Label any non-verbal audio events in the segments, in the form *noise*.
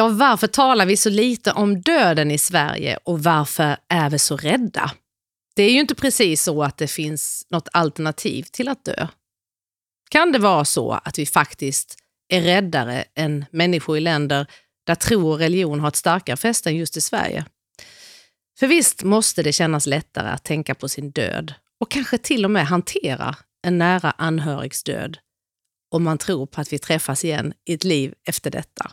Ja, varför talar vi så lite om döden i Sverige och varför är vi så rädda? Det är ju inte precis så att det finns något alternativ till att dö. Kan det vara så att vi faktiskt är räddare än människor i länder där tro och religion har ett starkare fäste än just i Sverige? För visst måste det kännas lättare att tänka på sin död och kanske till och med hantera en nära anhörigs död om man tror på att vi träffas igen i ett liv efter detta.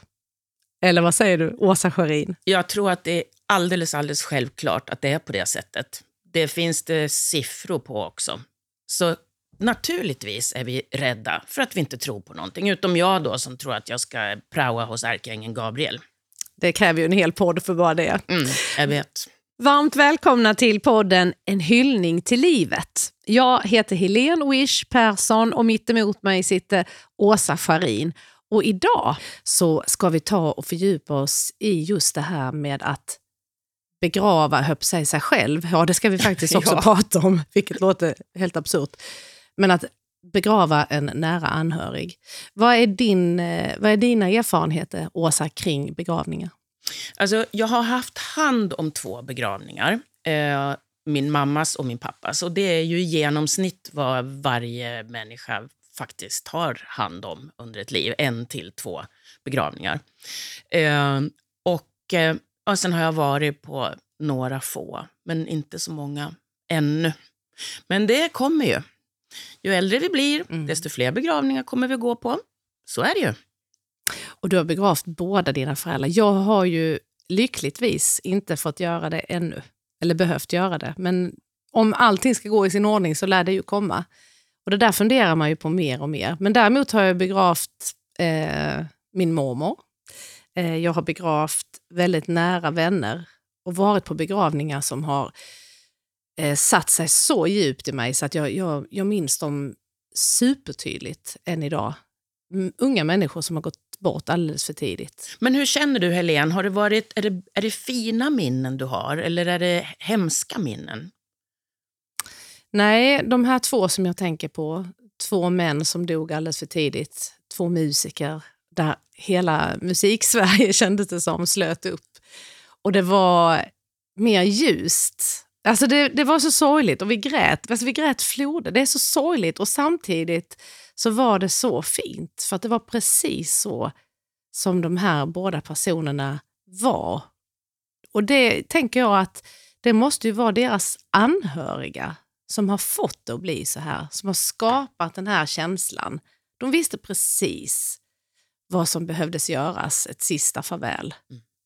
Eller vad säger du, Åsa Sjörin? Jag tror att det är alldeles, alldeles självklart att det är på det sättet. Det finns det siffror på också. Så naturligtvis är vi rädda för att vi inte tror på någonting. Utom jag då som tror att jag ska praoa hos ärkeängeln Gabriel. Det kräver ju en hel podd för bara det. Mm, jag vet. Varmt välkomna till podden En hyllning till livet. Jag heter Helene Wish Persson och mitt emot mig sitter Åsa Farin. Och idag så ska vi ta och fördjupa oss i just det här med att begrava, höpp sig, sig själv. Ja, det ska vi faktiskt *laughs* också Ja. prata om, vilket låter helt absurt. Men att begrava en nära anhörig. Vad är, din, eh, vad är dina erfarenheter, Åsa, kring begravningar? Alltså, jag har haft hand om två begravningar. Eh, min mammas och min pappas. Och det är ju i genomsnitt vad varje människa faktiskt har hand om under ett liv. En till två begravningar. Eh, och, eh, och sen har jag varit på några få, men inte så många ännu. Men det kommer ju. Ju äldre vi blir, Mm. desto fler begravningar kommer vi gå på. Så är det ju. Och du har begravt båda dina föräldrar. Jag har ju lyckligtvis inte fått göra det ännu, eller behövt göra det. Men om allting ska gå i sin ordning så lär det ju komma. Och det där funderar man ju på mer och mer. Men däremot har jag begravt eh, min mormor. Eh, jag har begravt väldigt nära vänner och varit på begravningar som har eh, satt sig så djupt i mig så att jag, jag, jag minns dem supertydligt än idag. Unga människor som har gått bort alldeles för tidigt. Men hur känner du, Helene? Har det varit, är, det, är det fina minnen du har eller är det hemska minnen? Nej, de här två som jag tänker på, två män som dog alldeles för tidigt, två musiker, där hela musiksverige *laughs* kändes det som slöt upp. Och det var mer ljust. Alltså det, det var så sorgligt och vi grät, alltså vi grät floder. Det är så sorgligt och samtidigt så var det så fint för att det var precis så som de här båda personerna var. Och det tänker jag att det måste ju vara deras anhöriga som har fått det att bli så här, som har skapat den här känslan. De visste precis vad som behövdes göras, ett sista farväl.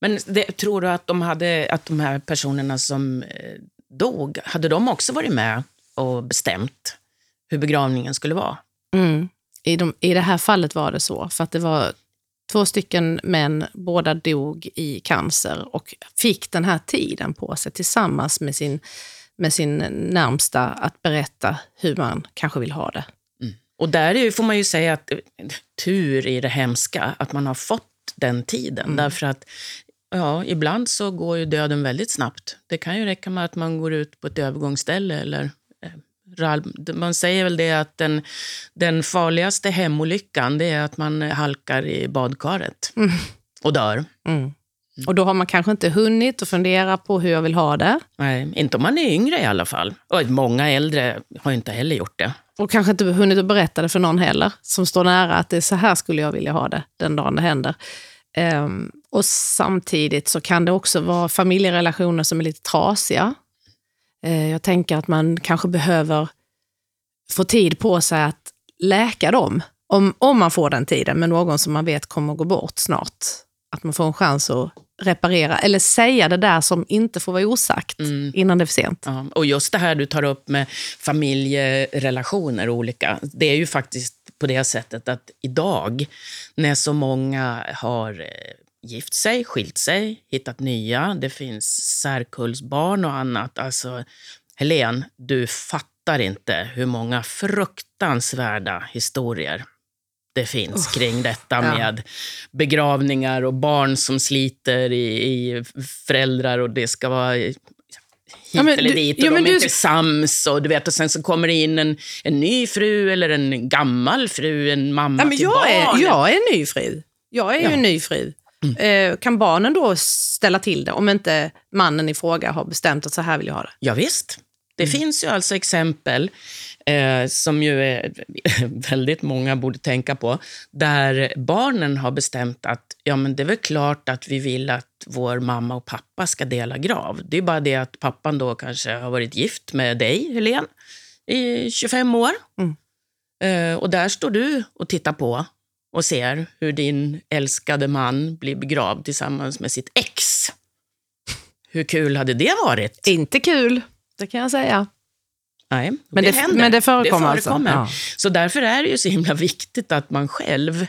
Men det, tror du att de, hade, att de här personerna som eh, dog, hade de också varit med och bestämt hur begravningen skulle vara? Mm. I, de, I det här fallet var det så, för att det var två stycken män, båda dog i cancer och fick den här tiden på sig tillsammans med sin, med sin närmsta att berätta hur man kanske vill ha det. Och där är, får man ju säga att eh, tur i det hemska, att man har fått den tiden. Därför att ja, ibland så går ju döden väldigt snabbt. Det kan ju räcka med att man går ut på ett övergångsställe eller eh, man säger väl det att den, den farligaste hemolyckan det är att man halkar i badkaret och dör. Mm. Och då har man kanske inte hunnit att fundera på hur jag vill ha det. Nej, inte om man är yngre i alla fall. Och många äldre har inte heller gjort det. Och kanske inte hunnit att berätta det för någon heller, som står nära att det är så här skulle jag vilja ha det den dagen det händer. Ehm, och samtidigt så kan det också vara familjerelationer som är lite trasiga. Eh, jag tänker att man kanske behöver få tid på sig att läka dem, om, om man får den tiden med någon som man vet kommer att gå bort snart. Att man får en chans att reparera, eller säga det där som inte får vara osagt innan det är för sent. Ja, och just det här du tar upp med familjerelationer olika. Det är ju faktiskt på det sättet att idag, när så många har eh, gift sig, skilt sig, hittat nya, det finns särkullsbarn och annat. Alltså, Helen, du fattar inte hur många fruktansvärda historier det finns kring detta ja. med begravningar och barn som sliter i, i föräldrar och det ska vara hit Ja, eller du- dit och ja, de är du- inte sams och du vet och sen så kommer det in en, en ny fru eller en gammal fru, en mamma Ja, men till jag, barn. är, jag är ny fru. Jag är ju Ja. ny fru. Eh, kan barnen då ställa till det om inte mannen i fråga har bestämt att så här vill jag ha det? Ja, visst. Det finns ju alltså exempel eh, som ju är, *laughs* väldigt många borde tänka på, där barnen har bestämt att ja, men det är väl klart att vi vill att vår mamma och pappa ska dela grav. Det är bara det att pappan då kanske har varit gift med dig, Helene, i 25 år. Mm. Eh, och där står du och tittar på och ser hur din älskade man blir begravd tillsammans med sitt ex. Hur kul hade det varit? Inte kul, det kan jag säga. Nej, Men det- händer. men det förekommer alltså? förekommer. Ja. Så därför är det ju så himla viktigt att man själv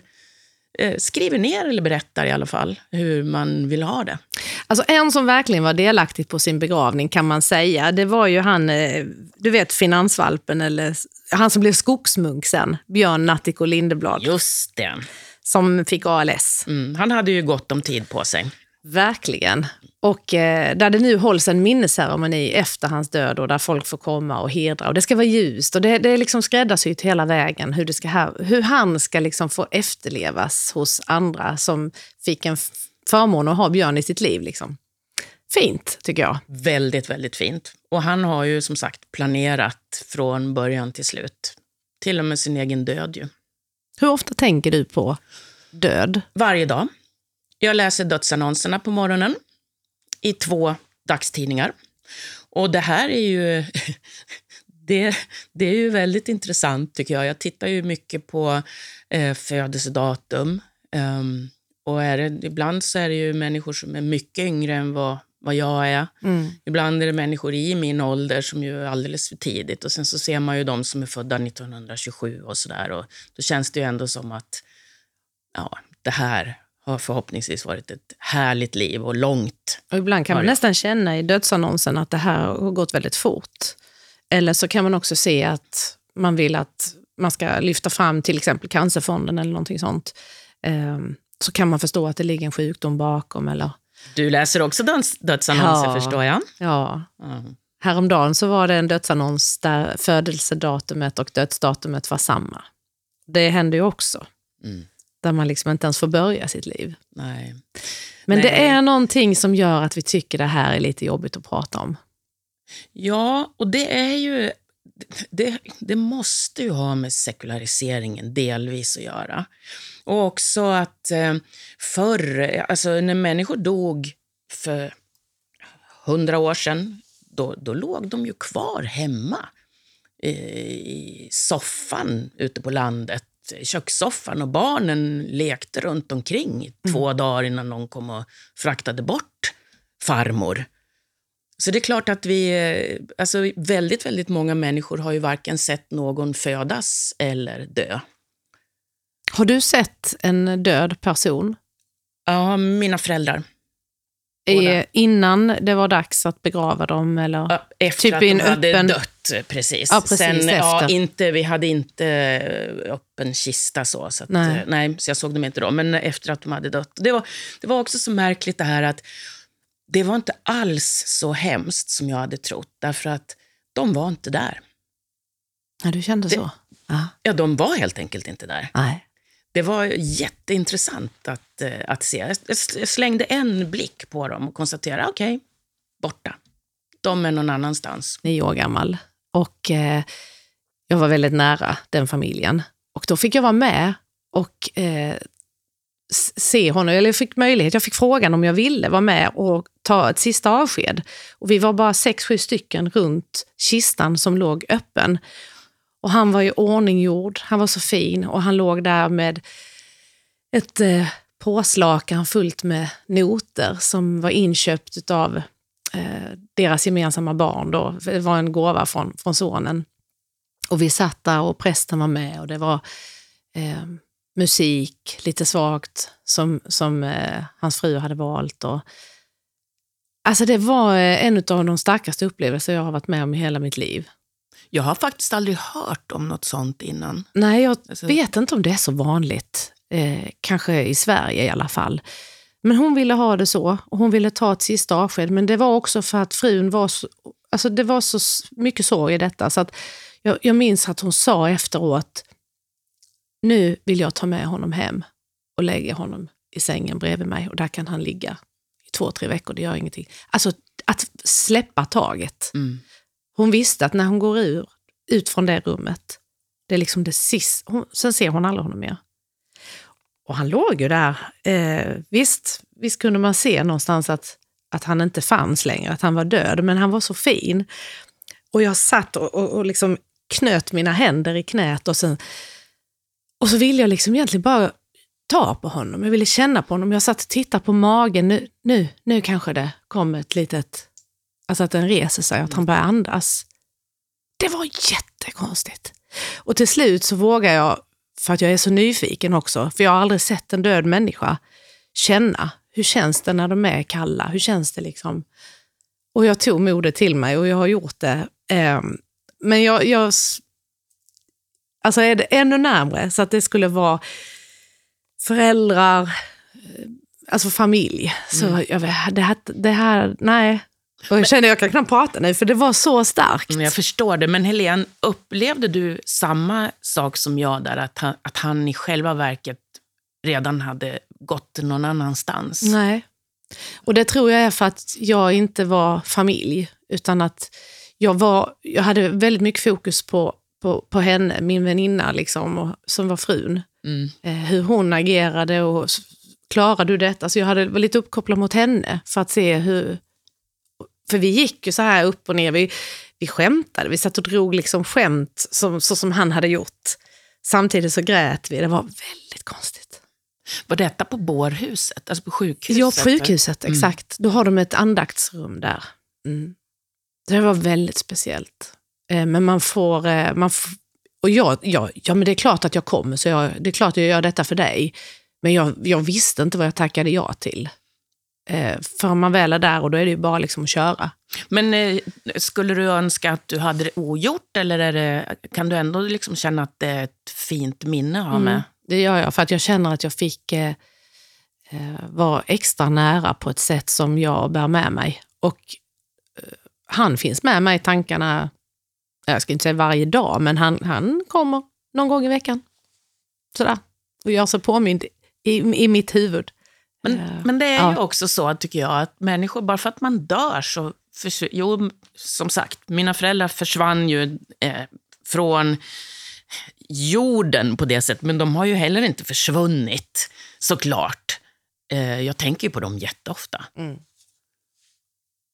eh, skriver ner eller berättar i alla fall hur man vill ha det. Alltså en som verkligen var delaktig på sin begravning kan man säga, det var ju han, eh, du vet finansvalpen, eller han som blev skogsmunk sen, Björn Nattiko Lindeblad, Just det. som fick ALS. Mm, han hade ju gott om tid på sig. Verkligen. Och eh, där det nu hålls en minnesceremoni efter hans död och där folk får komma och hedra. Och det ska vara ljust och det, det är liksom skräddarsytt hela vägen hur, det ska, här- hur han ska liksom få efterlevas hos andra som fick en förmån att ha Björn i sitt liv. Liksom. Fint, tycker jag. Väldigt, väldigt fint. Och han har ju som sagt planerat från början till slut. Till och med sin egen död ju. Hur ofta tänker du på död? Varje dag. Jag läser dödsannonserna på morgonen i två dagstidningar. Och det här är ju... *laughs* Det, det är ju väldigt intressant tycker jag. Jag tittar ju mycket på eh, födelsedatum. Ehm, och är det, ibland så är det ju människor som är mycket yngre än vad, vad jag är. Ibland är det människor i min ålder som ju är alldeles för tidigt. Och sen så ser man ju de som är födda 1927 och sådär. Och då känns det ju ändå som att ja, det här har förhoppningsvis varit ett härligt liv och långt. Och ibland kan man nästan känna i dödsannonsen att det här har gått väldigt fort. Eller så kan man också se att man vill att man ska lyfta fram till exempel Cancerfonden eller någonting sånt. Ehm, Så kan man förstå att det ligger en sjukdom bakom. Eller, Du läser också döds- dödsannonser Ja. förstår jag. ja. Mm. Häromdagen så var det en dödsannons där födelsedatumet och dödsdatumet var samma. Det händer ju också. Mm. Där man liksom inte ens får börja sitt liv. Nej. Men det Nej. är någonting som gör att vi tycker det här är lite jobbigt att prata om. Ja, och det är ju... Det, det måste ju ha med sekulariseringen delvis att göra. Och också att eh, förr, alltså när människor dog för hundra år sedan, då, då låg de ju kvar hemma eh, i soffan ute på landet, kökssoffan och barnen lekte runt omkring i två dagar innan någon kom och fraktade bort farmor. Så det är klart att vi, eh, alltså väldigt, väldigt många människor har ju varken sett någon födas eller dö. Har du sett en död person Ja, mina föräldrar. I, innan det var dags att begrava dem? Eller? Ja, Efter Typ att de hade öppen- dött, eh, precis. Ja, precis, Sen, ja, efter. inte, vi hade inte eh, öppen kista så, så, att, Nej. nej. nej, så jag såg dem inte då. Men efter att de hade dött. Det var, det var också så märkligt det här att det var inte alls så hemskt som jag hade trott. Därför att de var inte där. Ja, du kände Det- så? Ja. Ja, de var helt enkelt inte där. Nej. Det var jätteintressant att, eh, att se. Jag- slängde en blick på dem och konstaterade, okej, borta. De är någon annanstans. Nio år gammal. Och eh, jag var väldigt nära den familjen. Och då fick jag vara med och eh, se honom, eller jag fick möjlighet, jag fick frågan om jag ville vara med och ta ett sista avsked. Och vi var bara sex, sju stycken runt kistan som låg öppen. Och han var ju ordninggjord, han var så fin och han låg där med ett eh, påslakan fullt med noter som var inköpt av eh, deras gemensamma barn. Då. Det var en gåva från, från sonen. Och vi satt där och prästen var med och det var eh, musik, lite svagt, som, som eh, hans fru hade valt. Och, alltså det var eh, en av de starkaste upplevelser jag har varit med om i hela mitt liv. Jag har faktiskt aldrig hört om något sånt innan. Nej, jag Alltså- vet inte om det är så vanligt. Eh, kanske i Sverige i alla fall. Men hon ville ha det så och hon ville ta ett sista avsked. Men det var också för att frun var så, alltså det var så mycket sorg i detta. Så att jag, jag minns att hon sa efteråt, nu vill jag ta med honom hem och lägga honom i sängen bredvid mig och där kan han ligga i två, tre veckor, det gör ingenting. Alltså att släppa taget. Mm. Hon visste att när hon går ur, ut från det rummet, det är liksom det sista, hon, sen ser hon aldrig honom mer. Och han låg ju där. Eh, visst, visst kunde man se någonstans att, att han inte fanns längre, att han var död, men han var så fin. Och jag satt och, och, och liksom knöt mina händer i knät och, sen, och så ville jag liksom egentligen bara ta på honom. Jag ville känna på honom. Jag satt och tittade på magen. Nu, nu, nu kanske det kom ett litet... Alltså att den reser sig, att han börjar andas. Det var jättekonstigt. Och till slut så vågar jag, för att jag är så nyfiken också, för jag har aldrig sett en död människa, känna hur känns det när de är kalla? Hur känns det liksom? Och jag tog modet till mig och jag har gjort det. Ehm, men jag, jag alltså är det ännu närmre så att det skulle vara föräldrar, eh, alltså familj. Så Mm. jag, det, här, det här, nej. Och jag känner jag kan knappt prata nu för det var så starkt. Men Jag förstår det. Men Helene, upplevde du samma sak som jag där? Att han, att han i själva verket redan hade gått någon annanstans? Nej. Och det tror jag är för att jag inte var familj, utan att jag, var, jag hade väldigt mycket fokus på, på, på henne, min väninna, liksom, och, som var frun. Mm. Eh, hur hon agerade och klarade du detta? Så jag hade, var lite uppkopplad mot henne för att se hur... För vi gick ju så här upp och ner, vi, vi skämtade, vi satt och drog liksom skämt som, så som han hade gjort. Samtidigt så grät vi, det var väldigt konstigt. Var detta på bårhuset? Alltså på sjukhuset? Ja, sjukhuset, Mm. exakt. Då har de ett andaktsrum där. Mm. Det var väldigt speciellt. Eh, men man får... Eh, man f- och jag, ja, ja, men det är klart att jag kommer, så jag, det är klart jag gör detta för dig. Men jag, jag visste inte vad jag tackade ja till. Eh, för man väl är där och då är det ju bara liksom att köra. Men eh, skulle du önska att du hade det ogjort eller är det, kan du ändå liksom känna att det är ett fint minne att ha med? Mm, det gör jag, för att jag känner att jag fick eh, eh, vara extra nära på ett sätt som jag bär med mig. Och eh, han finns med mig i tankarna, jag ska inte säga varje dag, men han, han kommer någon gång i veckan. Sådär. Och gör sig påmind i, i mitt huvud. Men, Eh, men det är ja. ju också så, tycker jag, att människor, bara för att man dör så... försv- Jo, som sagt, mina föräldrar försvann ju eh, från jorden på det sättet, men de har ju heller inte försvunnit, såklart. Eh, jag tänker ju på dem jätteofta.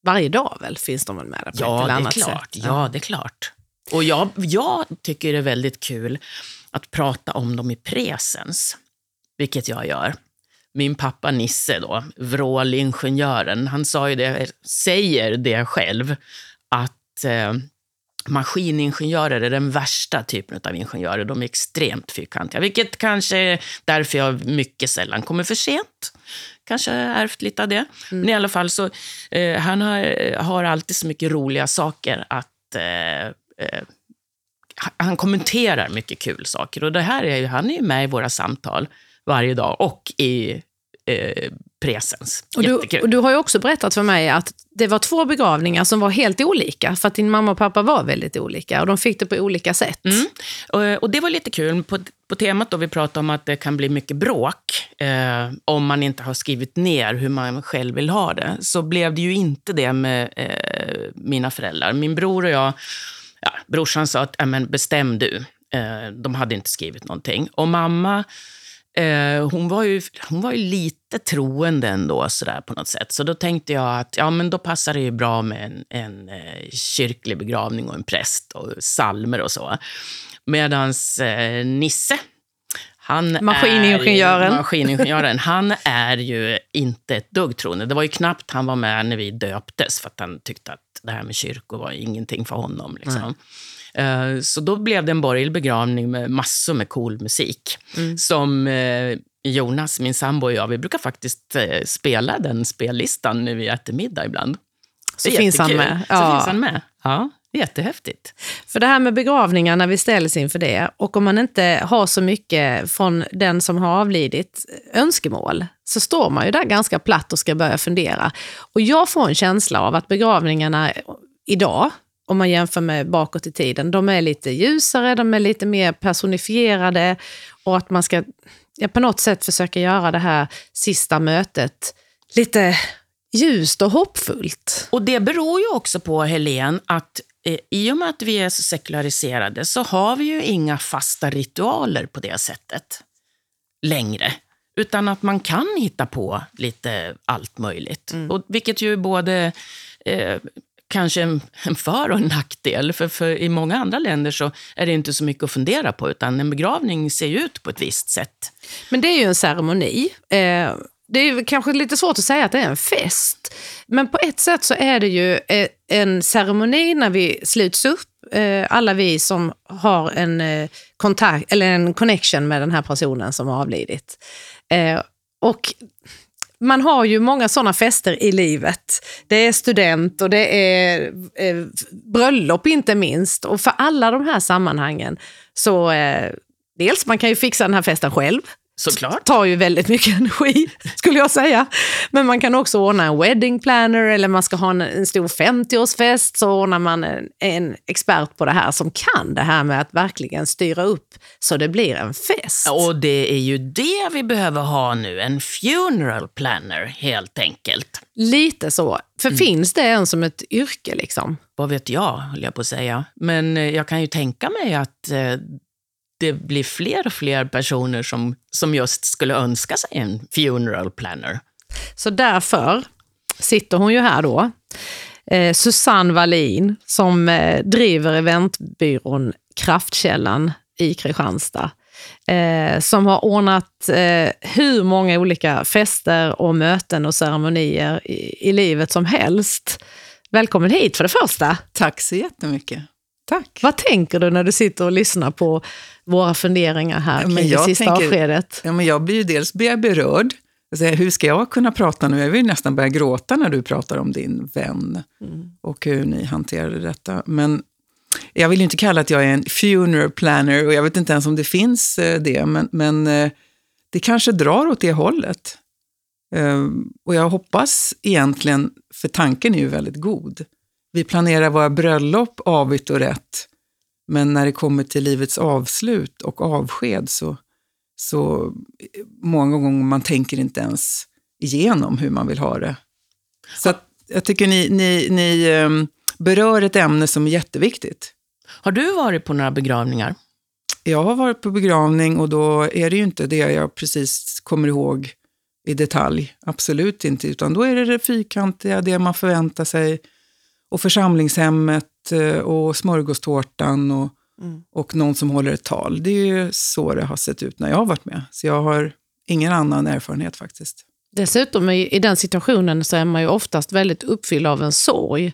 Varje dag väl finns de väl med där på Ja, ett eller det är annat klart. sätt. Ja, det är klart. Och jag, jag tycker det är väldigt kul att prata om dem i presens, vilket jag gör. Min pappa Nisse, då, vrålingenjören, han sa ju det, säger det själv, att eh, maskiningenjörer är den värsta typen av ingenjörer. De är extremt fyrkantiga, vilket kanske är därför jag mycket sällan kommer för sent. Kanske ärvt lite av det. Men i alla fall så, eh, han har, har alltid så mycket roliga saker att eh, eh, han kommenterar mycket kul saker. Och det här är ju, han är ju med i våra samtal varje dag och i eh, presens. Och du, och du har ju också berättat för mig att det var två begravningar som var helt olika, för att din mamma och pappa var väldigt olika och de fick det på olika sätt. Mm. Och, och det var lite kul. På, på temat då vi pratade om att det kan bli mycket bråk eh, om man inte har skrivit ner hur man själv vill ha det, så blev det ju inte det med eh, mina föräldrar. Min bror och jag, ja, brorsan sa att "Ja, men bestäm du. Eh, de hade inte skrivit någonting. Och mamma, eh, hon, var ju, hon var ju lite troende ändå sådär på något sätt. Så då tänkte jag att ja, men då passar det ju bra med en, en eh, kyrklig begravning och en präst och salmer och så. Medans eh, Nisse, han Maskiningenjören. Är, maskiningenjören. Han är ju inte ett dugg troende. Det var ju knappt han var med när vi döptes, för att han tyckte att det här med kyrkor var ingenting för honom. Liksom. Eh, Så då blev det en borgerlig begravning med massor med cool musik. Mm. Som eh, Jonas, min sambo och jag, vi brukar faktiskt eh, spela den spellistan när vi äter middag ibland. Så finns han med. Så Ja. finns han med. Ja, jättehäftigt. För det här med begravningar, när vi ställs inför det, och om man inte har så mycket från den som har avlidit önskemål, så står man ju där ganska platt och ska börja fundera. Och jag får en känsla av att begravningarna idag, om man jämför med bakåt i tiden, de är lite ljusare, de är lite mer personifierade och att man ska ja, på något sätt försöka göra det här sista mötet lite ljust och hoppfullt. Och det beror ju också på, Helen, att eh, i och med att vi är så sekulariserade så har vi ju inga fasta ritualer på det sättet längre. Utan att man kan hitta på lite allt möjligt. Mm. Och, vilket ju både eh, kanske en, en för och en nackdel. För, för i många andra länder så är det inte så mycket att fundera på, utan en begravning ser ju ut på ett visst sätt. Men det är ju en ceremoni. Eh, det är kanske lite svårt att säga att det är en fest. Men på ett sätt så är det ju eh, en ceremoni när vi sluts upp. Eh, alla vi som har en eh, kontakt eller en connection med den här personen som har avlidit. Eh, och man har ju många sådana fester i livet. Det är student och det är eh, bröllop inte minst. Och för alla de här sammanhangen så eh, dels man kan ju fixa den här festen själv. Såklart. tar ju väldigt mycket *laughs* energi, skulle jag säga. Men man kan också ordna en wedding planner eller man ska ha en, en stor 50-årsfest så ordnar man en, en, expert på det här som kan det här med att verkligen styra upp så det blir en fest. Och det är ju det vi behöver ha nu, en funeral planner helt enkelt. Lite så. För mm. finns det en som ett yrke liksom? Vad vet jag, höll jag på att säga. Men eh, jag kan ju tänka mig att eh, det blir fler och fler personer som, som just skulle önska sig en funeral planner. Så därför sitter hon ju här då. Eh, Susanne Wallin som eh, driver eventbyrån Kraftkällan i Kristianstad. Eh, som har ordnat eh, hur många olika fester och möten och ceremonier i, i livet som helst. Välkommen hit för det första. Tack så jättemycket. Tack. Vad tänker du när du sitter och lyssnar på våra funderingar här kring det sista tänker, avskedet? Ja, men jag blir ju dels blir jag berörd. Alltså, hur ska jag kunna prata nu? Jag vill nästan börja gråta när du pratar om din vän mm. och hur ni hanterade detta. Men jag vill inte kalla att jag är en funeral planner och jag vet inte ens om det finns eh, det, men, men eh, det kanske drar åt det hållet. Ehm, och jag hoppas egentligen, för tanken är ju väldigt god, vi planerar våra bröllop avigt och rätt, men när det kommer till livets avslut och avsked så, så många gånger man tänker inte ens igenom hur man vill ha det. Så att, jag tycker ni, ni, ni um, berör ett ämne som är jätteviktigt. Har du varit på några begravningar? Jag har varit på begravning och då är det ju inte det jag precis kommer ihåg i detalj. Absolut inte. Utan då är det det fyrkantiga, det man förväntar sig och församlingshemmet eh, och smörgåstårtan och, mm. och någon som håller ett tal. Det är ju så det har sett ut när jag har varit med. Så jag har ingen annan erfarenhet faktiskt. Dessutom i, i den situationen så är man ju oftast väldigt uppfylld av en sorg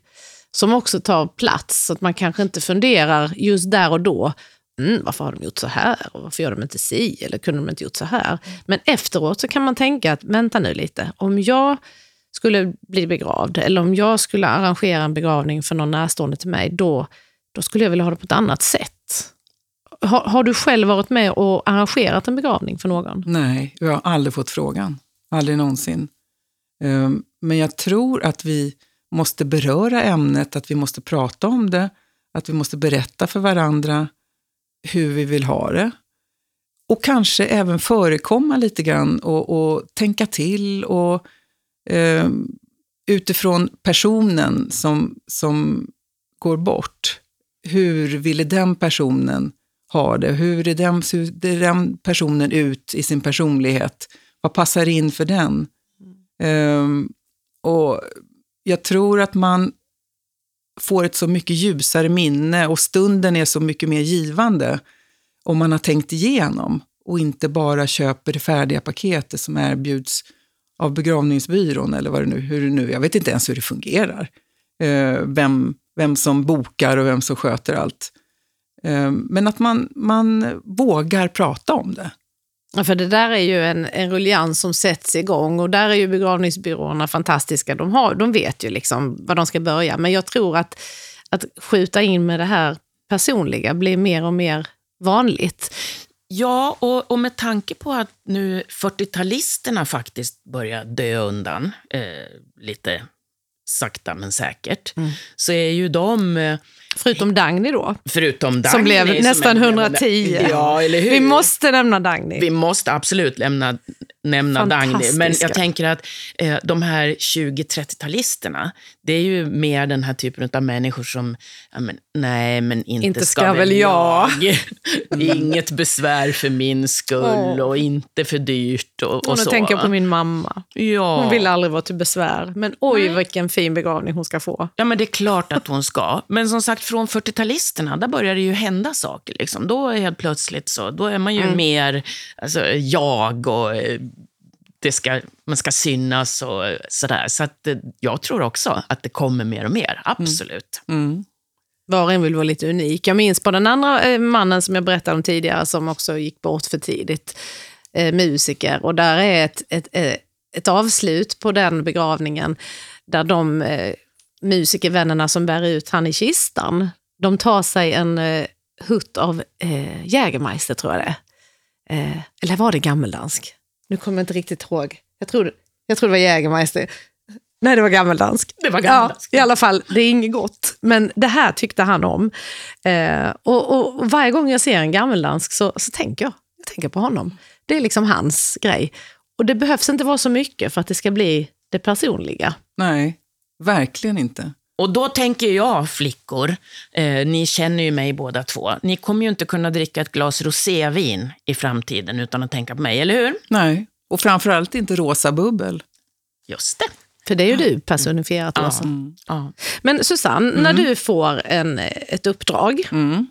som också tar plats. Så att man kanske inte funderar just där och då, mm, varför har de gjort så här? Och varför gör de inte si? Eller kunde de inte gjort så här? Men efteråt så kan man tänka att, vänta nu lite, om jag skulle bli begravd eller om jag skulle arrangera en begravning för någon närstående till mig, då, då skulle jag vilja ha det på ett annat sätt. Har, har, du själv varit med och arrangerat en begravning för någon? Nej, jag har aldrig fått frågan. Aldrig någonsin. Ehm, men jag tror att vi måste beröra ämnet, att vi måste prata om det, att vi måste berätta för varandra hur vi vill ha det. Och kanske även förekomma lite grann och, och tänka till och eh, utifrån personen som, som går bort. Hur ville den personen ha det? Hur är den, ser den personen ut i sin personlighet? Vad passar in för den? Mm. Eh, och jag tror att man får ett så mycket ljusare minne och stunden är så mycket mer givande om man har tänkt igenom och inte bara köper det färdiga paketet som erbjuds av begravningsbyrån eller vad det nu, hur det nu, jag vet inte ens hur det fungerar. Eh, vem, vem som bokar och vem som sköter allt. Eh, men att man, man vågar prata om det. Ja, för det där är ju en, en ruljans som sätts igång och där är ju begravningsbyråerna fantastiska. De, har, de vet ju liksom var de ska börja. Men jag tror att, att skjuta in med det här personliga blir mer och mer vanligt. Ja, och, och med tanke på att nu 40-talisterna faktiskt börjar dö undan, eh, lite sakta men säkert, mm. så är ju de eh, Förutom Dagny då. Förutom Dagny. Som blev som nästan är- 110. Ja, eller hur? Vi måste nämna Dagny. Vi måste absolut lämna, nämna Dagny. Men jag tänker att eh, de här 20-30-talisterna, det är ju mer den här typen av människor som, ja, men, nej men inte, Inte ska väl jag. *laughs* Inget besvär för min skull Åh. och inte för dyrt och, och Och nu så. tänker jag på min mamma. ja. Hon vill aldrig vara till besvär. Men oj, vilken fin begravning hon ska få. Ja, men det är klart att hon ska. Men som sagt, från 40-talisterna, där börjar det ju hända saker. Liksom. Då är helt plötsligt så, då är man ju Mm. mer alltså, jag och eh, det ska, man ska synas och sådär. Så att, eh, jag tror också att det kommer mer och mer, absolut. Mm. Var och en vill vara lite unik. Jag minns på den andra eh, mannen som jag berättade om tidigare som också gick bort för tidigt. Eh, musiker. Och där är ett, ett, eh, ett avslut på den begravningen där de eh, musikervännerna som bär ut han i kistan, de tar sig en eh, hutt av eh, Jägermeister tror jag det är. eh, Eller var det gammeldansk? Nu kommer jag inte riktigt ihåg. Jag tror, jag tror det var Jägermeister. Nej, det var gammeldansk. Det var gammeldansk. Ja, I alla fall, det är inget gott. Men det här tyckte han om. Eh, och, och, varje gång jag ser en gammeldansk så, så tänker jag, jag tänker på honom. Det är liksom hans grej. Och det behövs inte vara så mycket för att det ska bli det personliga. Nej, verkligen inte. Och då tänker jag, flickor, eh, ni känner ju mig båda två, ni kommer ju inte kunna dricka ett glas rosévin i framtiden utan att tänka på mig, eller hur? Nej, och framförallt inte rosa bubbel. Just det. För det är ju du personifierat, Ja. Åsa. Ja. Men Susanne, när du får en, ett uppdrag, Mm.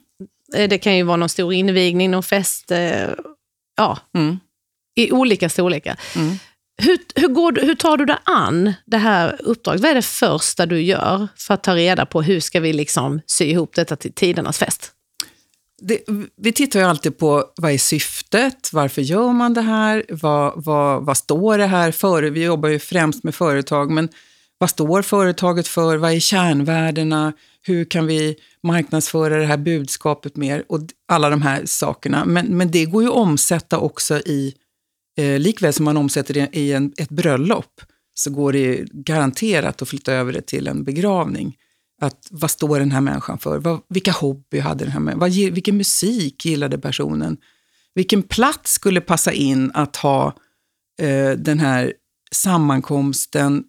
eh, det kan ju vara någon stor invigning, någon fest, eh, ja, Mm. i olika storlekar. Hur, hur, går, hur tar du dig an det här uppdraget? Vad är det första du gör för att ta reda på hur ska vi liksom sy ihop detta till tidernas fest? Det, vi tittar ju alltid på vad är syftet, varför gör man det här, vad, vad, vad står det här för? Vi jobbar ju främst med företag, men vad står företaget för? Vad är kärnvärdena? Hur kan vi marknadsföra det här budskapet mer? Och alla de här sakerna. Men, men det går ju att omsätta också i, eh, likväl som man omsätter det i en, ett bröllop, så går det garanterat att flytta över det till en begravning. Att, vad står den här människan för? Vad, vilka hobby hade den här människan? Vad, vilken musik gillade personen? Vilken plats skulle passa in att ha eh, den här sammankomsten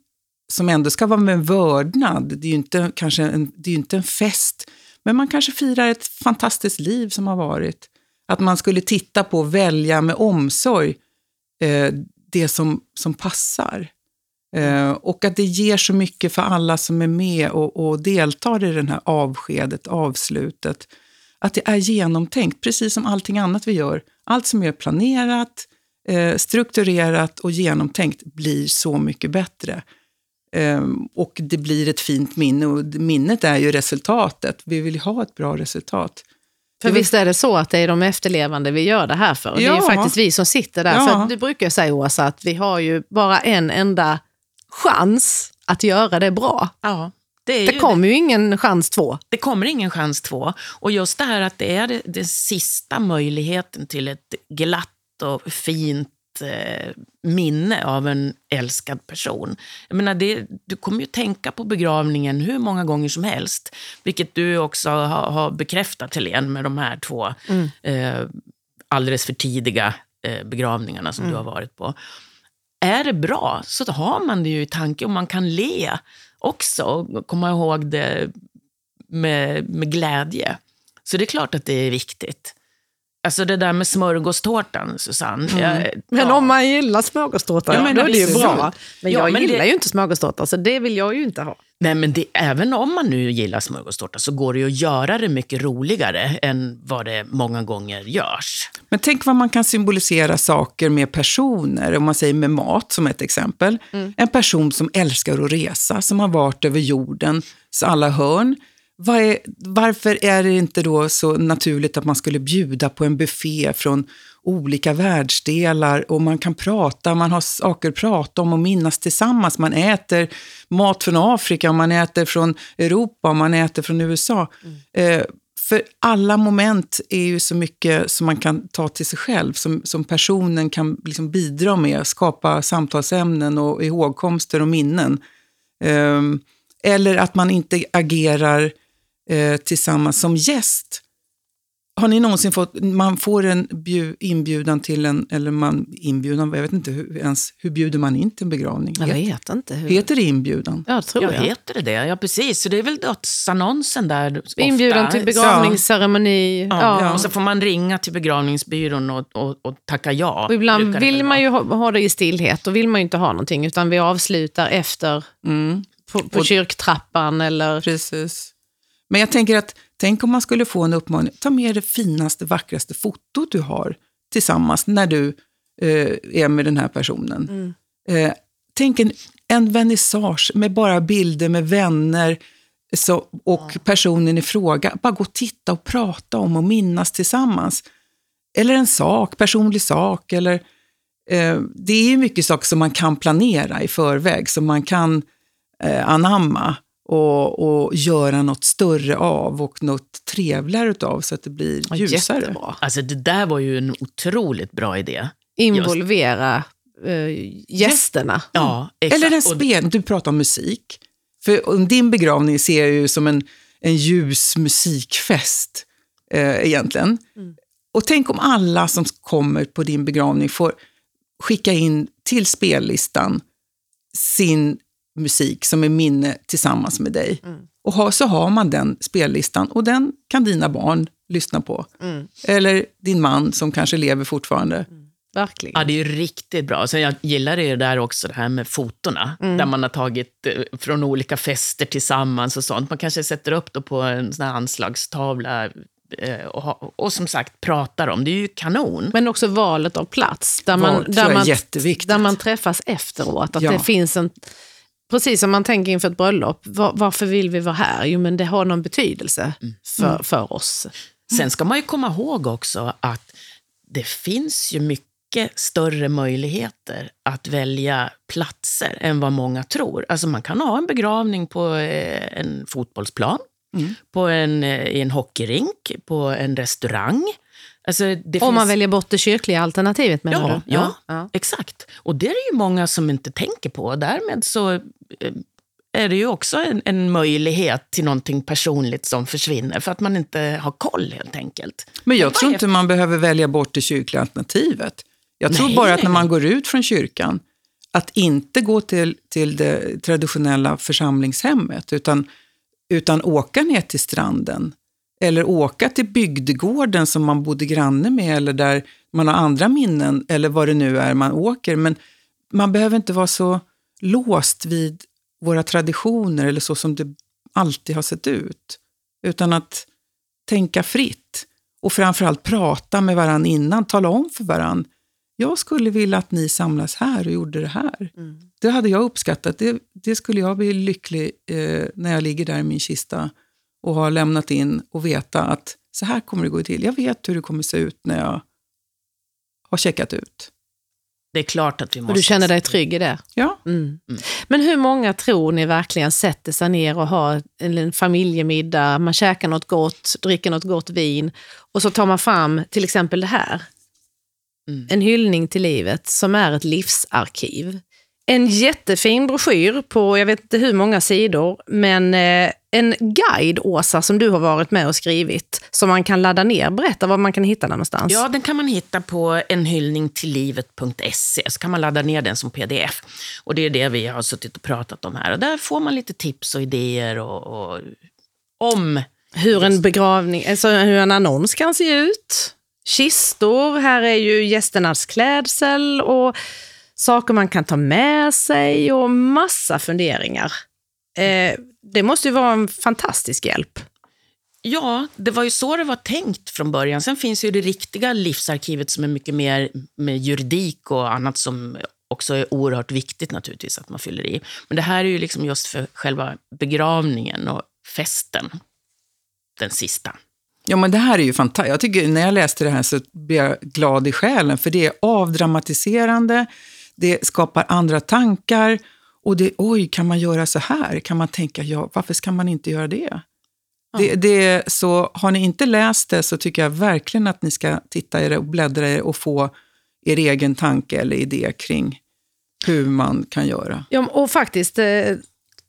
som ändå ska vara med vördnad. Det är ju inte, kanske en, det är ju inte en fest, men man kanske firar ett fantastiskt liv som har varit. Att man skulle titta på och välja med omsorg eh, det som, som passar. Eh, och att det ger så mycket för alla som är med och, och deltar i det här avskedet, avslutet. Att det är genomtänkt, precis som allting annat vi gör. Allt som är planerat, eh, strukturerat och genomtänkt blir så mycket bättre. Ehm, och det blir ett fint minne och minnet är ju resultatet. Vi vill ju ha ett bra resultat. För visst är det så att det är de efterlevande vi gör det här för? Det är ju Ja. faktiskt vi som sitter där. Ja. För du brukar säga Åsa att vi har ju bara en enda chans att göra det bra. Ja, det, Det kommer ju ingen chans två. det kommer ingen chans två. Och just det här att det är den sista möjligheten till ett glatt och fint eh, minne av en älskad person. Jag menar, det, du kommer ju tänka på begravningen hur många gånger som helst. Vilket du också har, har bekräftat, Helene, med de här två eh, alldeles för tidiga eh, begravningarna som du har varit på. Är det bra så har man det ju i tanke och man kan le också och komma ihåg det med, med glädje. Så det är klart att det är viktigt. Alltså det där med smörgåstårtan, Susanne. Jag, Men ja. om man gillar smörgåstårta, Ja, men då är det ju bra. Men Ja, jag men gillar det- ju inte smörgåstårta, så det vill jag ju inte ha. Nej, men det, även om man nu gillar smörgåstårta så går det ju att göra det mycket roligare än vad det många gånger görs. Men tänk vad man kan symbolisera saker med personer, om man säger med mat som ett exempel. En person som älskar att resa, som har varit över jordens alla hörn. Vad är, varför är det inte då så naturligt att man skulle bjuda på en buffé från olika världsdelar och man kan prata, man har saker att prata om och minnas tillsammans. Man äter mat från Afrika, man äter från Europa, man äter från USA. Eh, för alla moment är ju så mycket som man kan ta till sig själv, som, som personen kan liksom bidra med, skapa samtalsämnen och ihågkomster och minnen. Ehm, eller att man inte agerar eh, tillsammans som gäst. Har ni någonsin fått, man får en bju, inbjudan till en, eller man inbjudan, jag vet inte hur, ens, hur bjuder man in till en begravning? Jag vet inte. Hur. Heter det inbjudan? Ja, tror Ja, jag. heter det det? Ja, precis. Så det är väl dödsannonsen där ofta. Inbjudan till begravningsceremoni. Ja. Ja. Ja. Och så får man ringa till begravningsbyrån och, och, och tacka ja. Och ibland vill man ju ha, ha det i stillhet. Då vill man ju inte ha någonting. Utan vi avslutar efter Mm. på, på Och- kyrktrappan. Eller, Precis. Men jag tänker att, tänk om man skulle få en uppmaning, ta med det finaste, vackraste fotot du har tillsammans när du eh, är med den här personen. Mm. Eh, tänk en, en vernissage med bara bilder med vänner så, och personen i fråga. Bara gå och titta och prata om och minnas tillsammans. Eller en sak, personlig sak. Eller, eh, det är ju mycket saker som man kan planera i förväg, som man kan eh, anamma och, och göra något större av och något trevligare av så att det blir ljusare. Jättebra. Alltså det där var ju en otroligt bra idé. Involvera eh, gästerna. Ja, exakt. Eller en spel, du pratar om musik. För din begravning ser jag ju som en, en ljus musikfest eh, egentligen. Mm. Och tänk om alla som kommer på din begravning får skicka in till spellistan sin musik som är minne tillsammans med dig. Mm. Och ha, så har man den spellistan och den kan dina barn lyssna på. Mm. Eller din man som kanske lever fortfarande. Verkligen. Ja, det är ju riktigt bra. Så jag gillar det där också, det här med fotona. Mm. Där man har tagit eh, från olika fester tillsammans och sånt. Man kanske sätter upp det på en sån här anslagstavla eh, och, och som sagt pratar om. Det är ju kanon. Men också valet av plats. Där man, Val där man, jätteviktigt. där man träffas efteråt. Att Ja. det finns en... Precis som man tänker inför ett bröllop. Var, varför vill vi vara här? Jo, men det har någon betydelse Mm. för, för oss. Sen ska man ju komma ihåg också att det finns ju mycket större möjligheter att välja platser än vad många tror. Alltså man kan ha en begravning på eh, en fotbollsplan, Mm. på en, eh, i en hockeyrink, på en restaurang. Alltså det Om finns... man väljer bort det kyrkliga alternativet menar Ja, du? ja. ja. Exakt. Och det är det ju många som inte tänker på. Därmed så eh, är det ju också en, en möjlighet till någonting personligt som försvinner för att man inte har koll helt enkelt. Men jag tror är- inte man behöver välja bort det kyrkliga alternativet. Jag tror Nej, bara att när man går ut från kyrkan, att inte gå till, till det traditionella församlingshemmet, utan, utan åka ner till stranden. Eller åka till bygdegården som man bodde granne med, eller där man har andra minnen, eller vad det nu är man åker. Men man behöver inte vara så låst vid våra traditioner, eller så som det alltid har sett ut. Utan att tänka fritt. Och framförallt prata med varann innan, tala om för varann. Jag skulle vilja att ni samlas här och gjorde det här. Mm. Det hade jag uppskattat. Det, det skulle jag bli lycklig eh, när jag ligger där i min kista och har lämnat in och veta att så här kommer det gå till. Jag vet hur det kommer se ut när jag har checkat ut. Det är klart att vi måste... Och du känner dig trygg i det? Ja, Mm. Men hur många tror ni verkligen sätter sig ner och har en, en familjemiddag, man käkar något gott, dricker något gott vin och så tar man fram till exempel det här. Mm. En hyllning till livet som är ett livsarkiv. En jättefin broschyr på jag vet inte hur många sidor, men eh, en guide, Åsa, som du har varit med och skrivit, som man kan ladda ner. Berätta var man kan hitta den någonstans. Ja, den kan man hitta på enhyllningtillivet.se. Så kan man ladda ner den som pdf. Och Det är det vi har suttit och pratat om här. Och Där får man lite tips och idéer och, och, om... Hur en begravning, alltså hur en annons kan se ut. Kistor, här är ju gästernas klädsel och saker man kan ta med sig och massa funderingar. Eh, det måste ju vara en fantastisk hjälp. Ja, det var ju så det var tänkt från början. Sen finns ju det riktiga livsarkivet som är mycket mer med juridik och annat som också är oerhört viktigt naturligtvis att man fyller i. Men det här är ju liksom just för själva begravningen och festen. Den sista. Ja, men det här är ju fantastiskt. Jag tycker, när jag läste det här så blev jag glad i själen, för det är avdramatiserande, det skapar andra tankar och det, oj, kan man göra så här? Kan man tänka, ja, varför ska man inte göra det? Det, det, så har ni inte läst det så tycker jag verkligen att ni ska titta i det och bläddra i det och få er egen tanke eller idé kring hur man kan göra. Ja, och faktiskt, eh,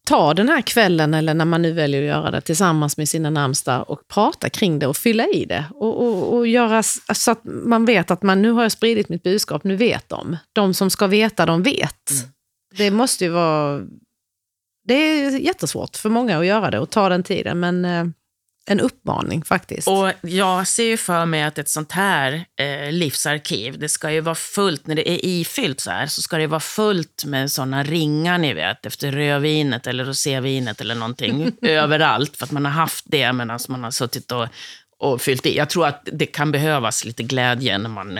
ta den här kvällen, eller när man nu väljer att göra det, tillsammans med sina närmsta och prata kring det och fylla i det. Och, och, och göra så att man vet att man, nu har jag spridit mitt budskap, nu vet de. De som ska veta, de vet. Mm. Det måste ju vara... Det är jättesvårt för många att göra det och ta den tiden, men eh, en uppmaning faktiskt. Och jag ser ju för mig att ett sånt här eh, livsarkiv, det ska ju vara fullt, när det är ifyllt så här, så ska det vara fullt med såna ringar ni vet, efter rödvinet eller rosévinet eller någonting, *laughs* överallt, för att man har haft det medan man har suttit och, och fyllt i. Jag tror att det kan behövas lite glädje när man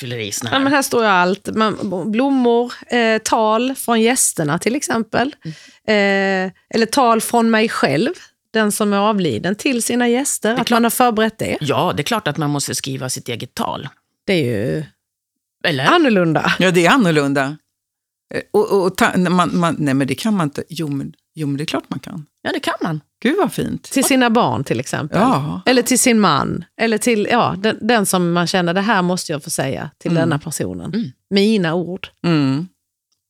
fyller i såna här. Ja, men här står ju allt. Blommor, eh, tal från gästerna till exempel. Mm. Eh, eller tal från mig själv den som är avliden till sina gäster? Att man har förberett det? Ja, det är klart att man måste skriva sitt eget tal. Det är ju Eller? annorlunda. Ja, det är annorlunda. Eh, och, och, och ta, man, man, nej, men det kan man inte. Jo men, jo, men det är klart man kan. Ja, det kan man. Gud vad fint. Till sina barn till exempel. Ja. Eller till sin man. Eller till ja, den, den som man känner, det här måste jag få säga till mm. denna personen. Mm. Mina ord. Mm.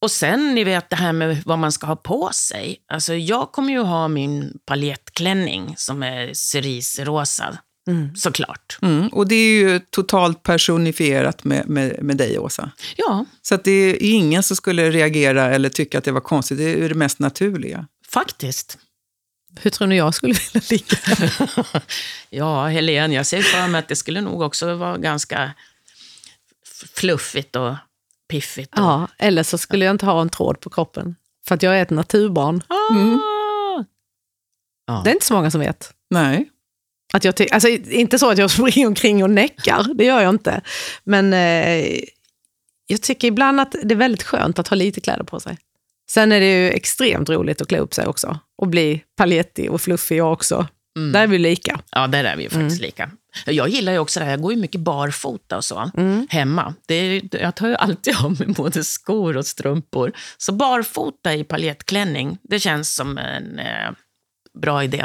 Och sen, ni vet det här med vad man ska ha på sig. Alltså, jag kommer ju ha min paljettklänning som är cerisrosa. Mm. Såklart. Mm. Och det är ju totalt personifierat med, med, med dig, Åsa. Ja. Så att det är ingen som skulle reagera eller tycka att det var konstigt. Det är det mest naturliga. Faktiskt. Hur tror ni jag skulle *laughs* vilja ligga? *laughs* ja, Helene, jag ser för mig att det skulle nog också vara ganska fluffigt och piffigt. Och... Ja, eller så skulle jag inte ha en tråd på kroppen. För att jag är ett naturbarn. Ah! Mm. Ja. Det är inte så många som vet. Nej. Att jag alltså, inte så att jag *laughs* springer omkring och näckar, det gör jag inte. Men eh, jag tycker ibland att det är väldigt skönt att ha lite kläder på sig. Sen är det ju extremt roligt att klä upp sig också. Och bli paljettig och fluffig jag också. Mm. Där är vi lika. Ja, där är vi faktiskt mm. lika. Jag gillar ju också det här, jag går ju mycket barfota och så, mm. hemma. Det jag tar ju alltid av mig både skor och strumpor. Så barfota i paljettklänning, det känns som en eh, bra idé.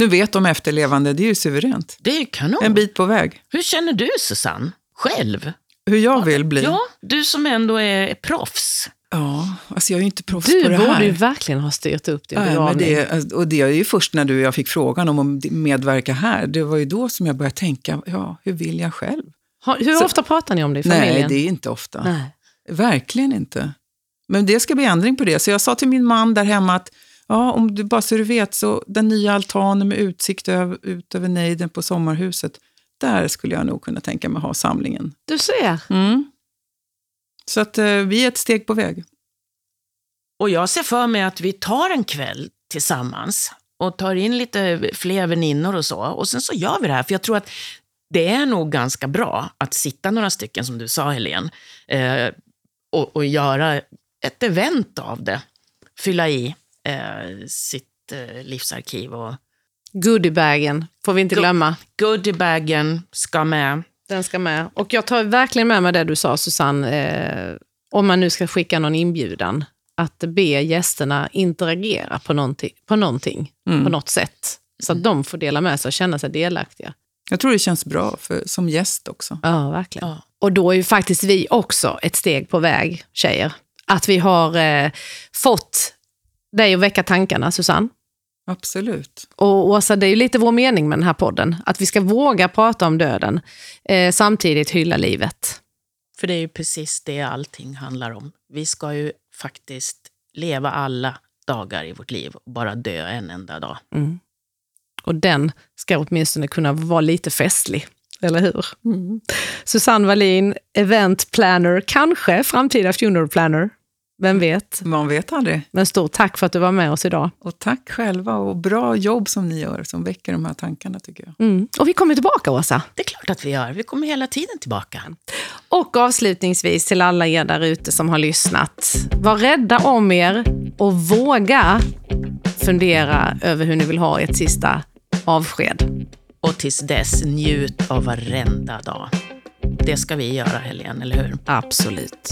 Nu vet de efterlevande, det är ju suveränt. Det är kanon. En bit på väg. Hur känner du, Susanne? Själv? Hur jag vill bli? Ja, du som ändå är proffs. Ja, alltså jag är ju inte proffs du på det här. Du borde ju verkligen ha styrt upp din ja, men det, Och det är ju först när du jag fick frågan om att medverka här, det var ju då som jag började tänka, ja, hur vill jag själv? hur Så, ofta pratar ni om det i familjen? Nej, det är inte ofta. Nej. Verkligen inte. Men det ska bli ändring på det. Så jag sa till min man där hemma att, ja, om du bara så du vet, så den nya altanen med utsikt över, ut över nejden på sommarhuset, där skulle jag nog kunna tänka mig ha samlingen. Du ser. Mm. Så att eh, vi är ett steg på väg. Och jag ser för mig att vi tar en kväll tillsammans och tar in lite fler väninnor och så. Och sen så gör vi det här, för jag tror att det är nog ganska bra att sitta några stycken, som du sa Helene, eh, och, och, göra ett event av det. Fylla i eh, sitt eh, livsarkiv. Och... Goodiebagen får vi inte glömma. Goodiebagen ska med. Den ska med. Och jag tar verkligen med mig det du sa, Susanne. Eh, om man nu ska skicka någon inbjudan, att be gästerna interagera på någonting, på, någonting, mm. på något sätt. Så att mm. de får dela med sig och känna sig delaktiga. Jag tror det känns bra för, som gäst också. Ja, verkligen. Ja. Och då är ju faktiskt vi också ett steg på väg, tjejer. Att vi har eh, fått dig att väcka tankarna, Susanne. Absolut. Och Åsa, det är ju lite vår mening med den här podden. Att vi ska våga prata om döden, eh, samtidigt hylla livet. För det är ju precis det allting handlar om. Vi ska ju faktiskt leva alla dagar i vårt liv och bara dö en enda dag. Mm. Och den ska åtminstone kunna vara lite festlig, eller hur? Mm. Susanne Wallin, event planner, kanske framtida funeral planner. Vem vet? Man vet aldrig. Men stort tack för att du var med oss idag. Och tack själva och bra jobb som ni gör som väcker de här tankarna tycker jag. Mm. Och vi kommer tillbaka Åsa. Det är klart att vi gör. Vi kommer hela tiden tillbaka. Och avslutningsvis till alla er där ute som har lyssnat. Var rädda om er och våga fundera över hur ni vill ha ert sista avsked. Och tills dess, njut av varenda dag. Det ska vi göra, Helene, eller hur? Absolut.